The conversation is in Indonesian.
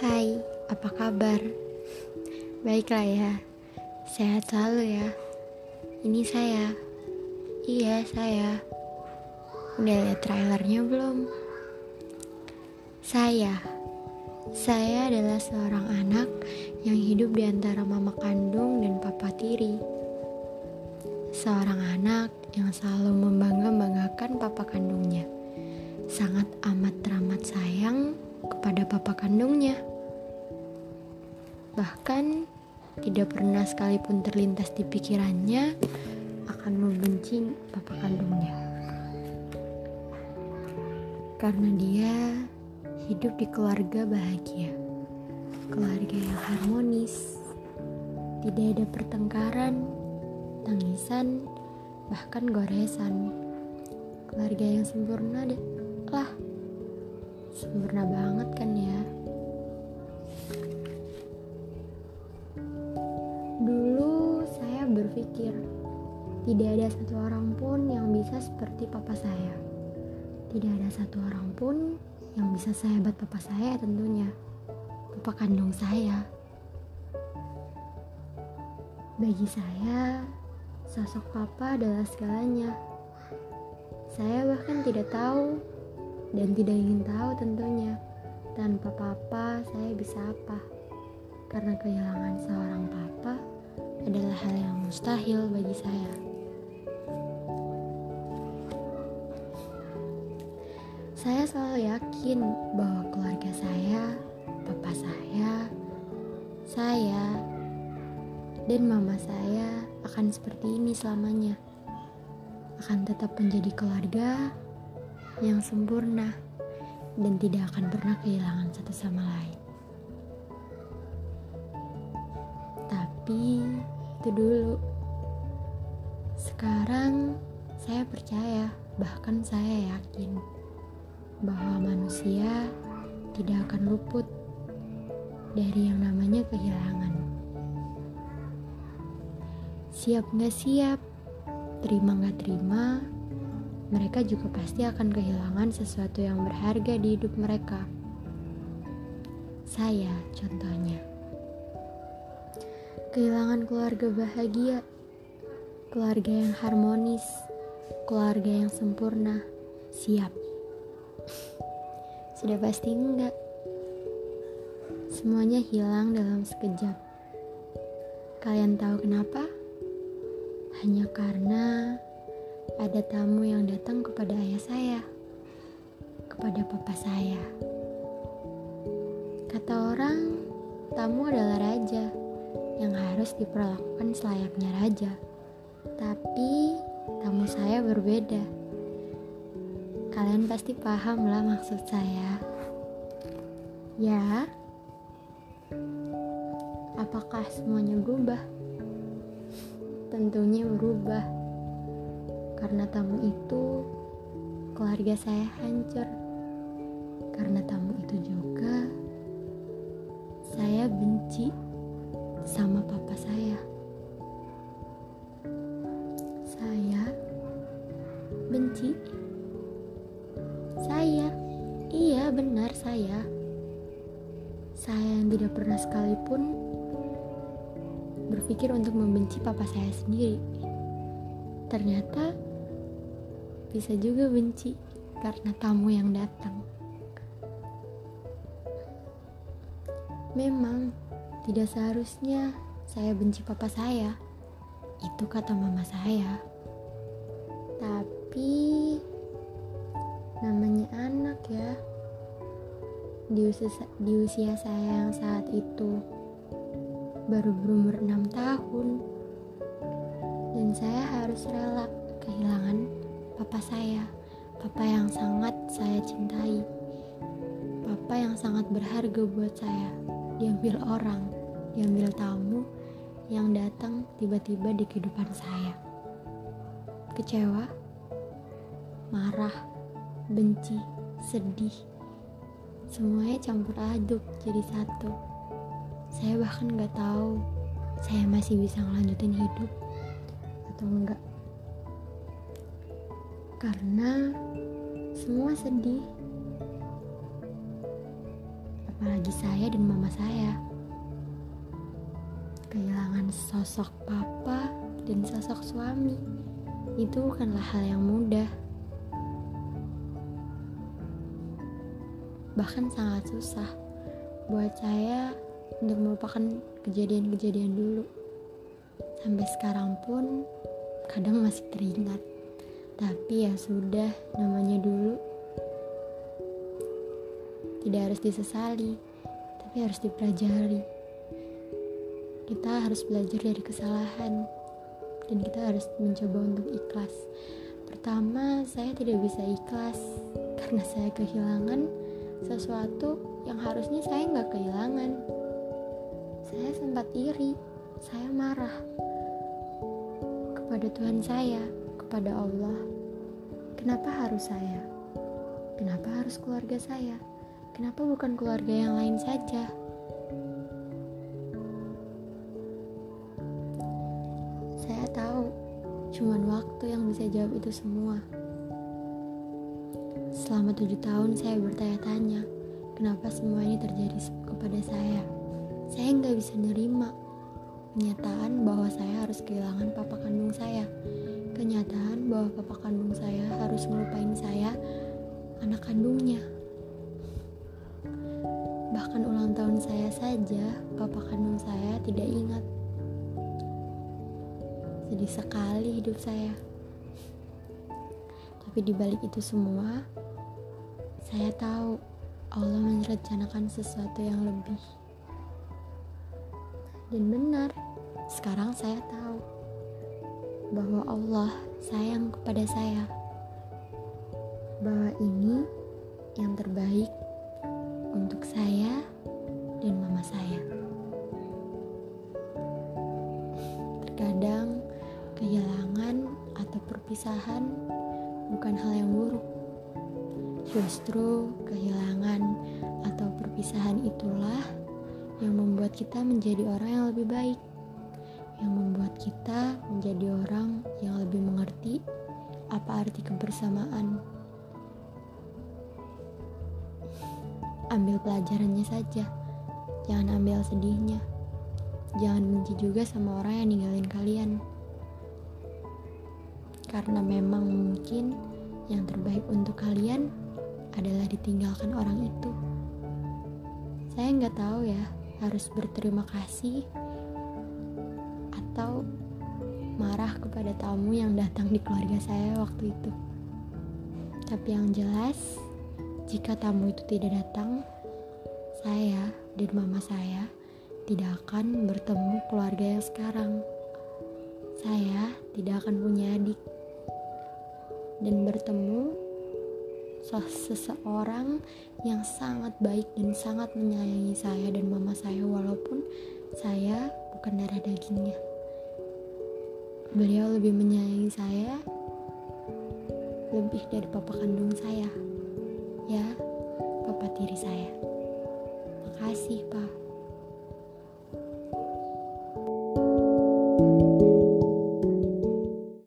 Hai, apa kabar? Baiklah ya, sehat selalu ya. Ini saya, iya saya. Udah lihat trailernya belum? Saya, saya adalah seorang anak yang hidup di antara mama kandung dan papa tiri. Seorang anak yang selalu membangga-banggakan papa kandungnya. Sangat amat teramat sayang kepada papa kandungnya. Bahkan tidak pernah sekalipun terlintas di pikirannya akan membenci papa kandungnya. Karena dia hidup di keluarga bahagia. Keluarga yang harmonis. Tidak ada pertengkaran, tangisan, bahkan goresan. Keluarga yang sempurna deh. Lah, sempurna banget kan ya berpikir tidak ada satu orang pun yang bisa seperti papa saya. Tidak ada satu orang pun yang bisa sehebat papa saya tentunya. Papa kandung saya. Bagi saya sosok papa adalah segalanya. Saya bahkan tidak tahu dan tidak ingin tahu tentunya tanpa papa saya bisa apa. Karena kehilangan seorang papa adalah hal yang mustahil bagi saya saya selalu yakin bahwa keluarga saya papa saya saya dan mama saya akan seperti ini selamanya akan tetap menjadi keluarga yang sempurna dan tidak akan pernah kehilangan satu sama lain. Tapi itu dulu. Sekarang saya percaya, bahkan saya yakin bahwa manusia tidak akan luput dari yang namanya kehilangan. Siap nggak siap, terima nggak terima, mereka juga pasti akan kehilangan sesuatu yang berharga di hidup mereka. Saya, contohnya, kehilangan keluarga bahagia, keluarga yang harmonis, keluarga yang sempurna. Siap, sudah pasti enggak. Semuanya hilang dalam sekejap. Kalian tahu kenapa? Hanya karena ada tamu yang datang kepada ayah saya, kepada papa saya. Kata orang, tamu adalah raja yang harus diperlakukan selayaknya raja. Tapi tamu saya berbeda. Kalian pasti paham lah maksud saya. Ya, apakah semuanya berubah? Tentunya berubah karena tamu itu, keluarga saya hancur. Karena tamu itu juga, saya benci sama papa saya. Saya benci. Saya, iya benar saya. Saya yang tidak pernah sekalipun berpikir untuk membenci papa saya sendiri. Ternyata bisa juga benci karena tamu yang datang. Memang tidak seharusnya saya benci papa saya. Itu kata mama saya. Tapi namanya anak ya. Di usia, di usia saya yang saat itu baru berumur 6 tahun dan saya harus rela kehilangan papa saya, papa yang sangat saya cintai, papa yang sangat berharga buat saya. Diambil orang, diambil tamu yang datang tiba-tiba di kehidupan saya. Kecewa, marah, benci, sedih, semuanya campur aduk jadi satu. Saya bahkan gak tahu saya masih bisa ngelanjutin hidup atau enggak karena semua sedih. apalagi saya dan mama saya. Kehilangan sosok papa dan sosok suami itu bukanlah hal yang mudah. Bahkan sangat susah buat saya untuk melupakan kejadian-kejadian dulu. Sampai sekarang pun kadang masih teringat. Tapi ya sudah, namanya dulu. Tidak harus disesali, tapi harus dipelajari. Kita harus belajar dari kesalahan dan kita harus mencoba untuk ikhlas. Pertama, saya tidak bisa ikhlas karena saya kehilangan sesuatu yang harusnya saya nggak kehilangan. Saya sempat iri, saya marah kepada Tuhan saya kepada Allah. Kenapa harus saya? Kenapa harus keluarga saya? Kenapa bukan keluarga yang lain saja? Cuman waktu yang bisa jawab itu semua. Selama tujuh tahun saya bertanya-tanya, kenapa semua ini terjadi kepada saya. Saya nggak bisa nerima kenyataan bahwa saya harus kehilangan papa kandung saya kenyataan bahwa papa kandung saya harus ngelupain saya, anak kandungnya. Bahkan ulang tahun saya saja, papa kandung saya tidak ingat. Sedih sekali hidup saya. Tapi di balik itu semua, saya tahu Allah merencanakan sesuatu yang lebih. Dan benar, sekarang saya tahu bahwa Allah sayang kepada saya, bahwa ini yang terbaik untuk saya perpisahan bukan hal yang buruk. Justru kehilangan atau perpisahan itulah yang membuat kita menjadi orang yang lebih baik yang membuat kita menjadi orang yang lebih mengerti apa arti kebersamaan. Ambil pelajarannya saja, jangan ambil sedihnya. Jangan benci juga sama orang yang ninggalin kalian. Karena memang mungkin yang terbaik untuk kalian adalah ditinggalkan orang itu. Saya nggak tahu ya, harus berterima kasih atau marah kepada tamu yang datang di keluarga saya waktu itu. Tapi yang jelas, jika tamu itu tidak datang, saya dan mama saya tidak akan bertemu keluarga yang sekarang. Saya tidak akan punya adik dan bertemu seseorang yang sangat baik dan sangat menyayangi saya dan mama saya walaupun saya bukan darah dagingnya. Beliau lebih menyayangi saya lebih dari papa kandung saya. Ya, papa tiri saya. Makasih, Pak.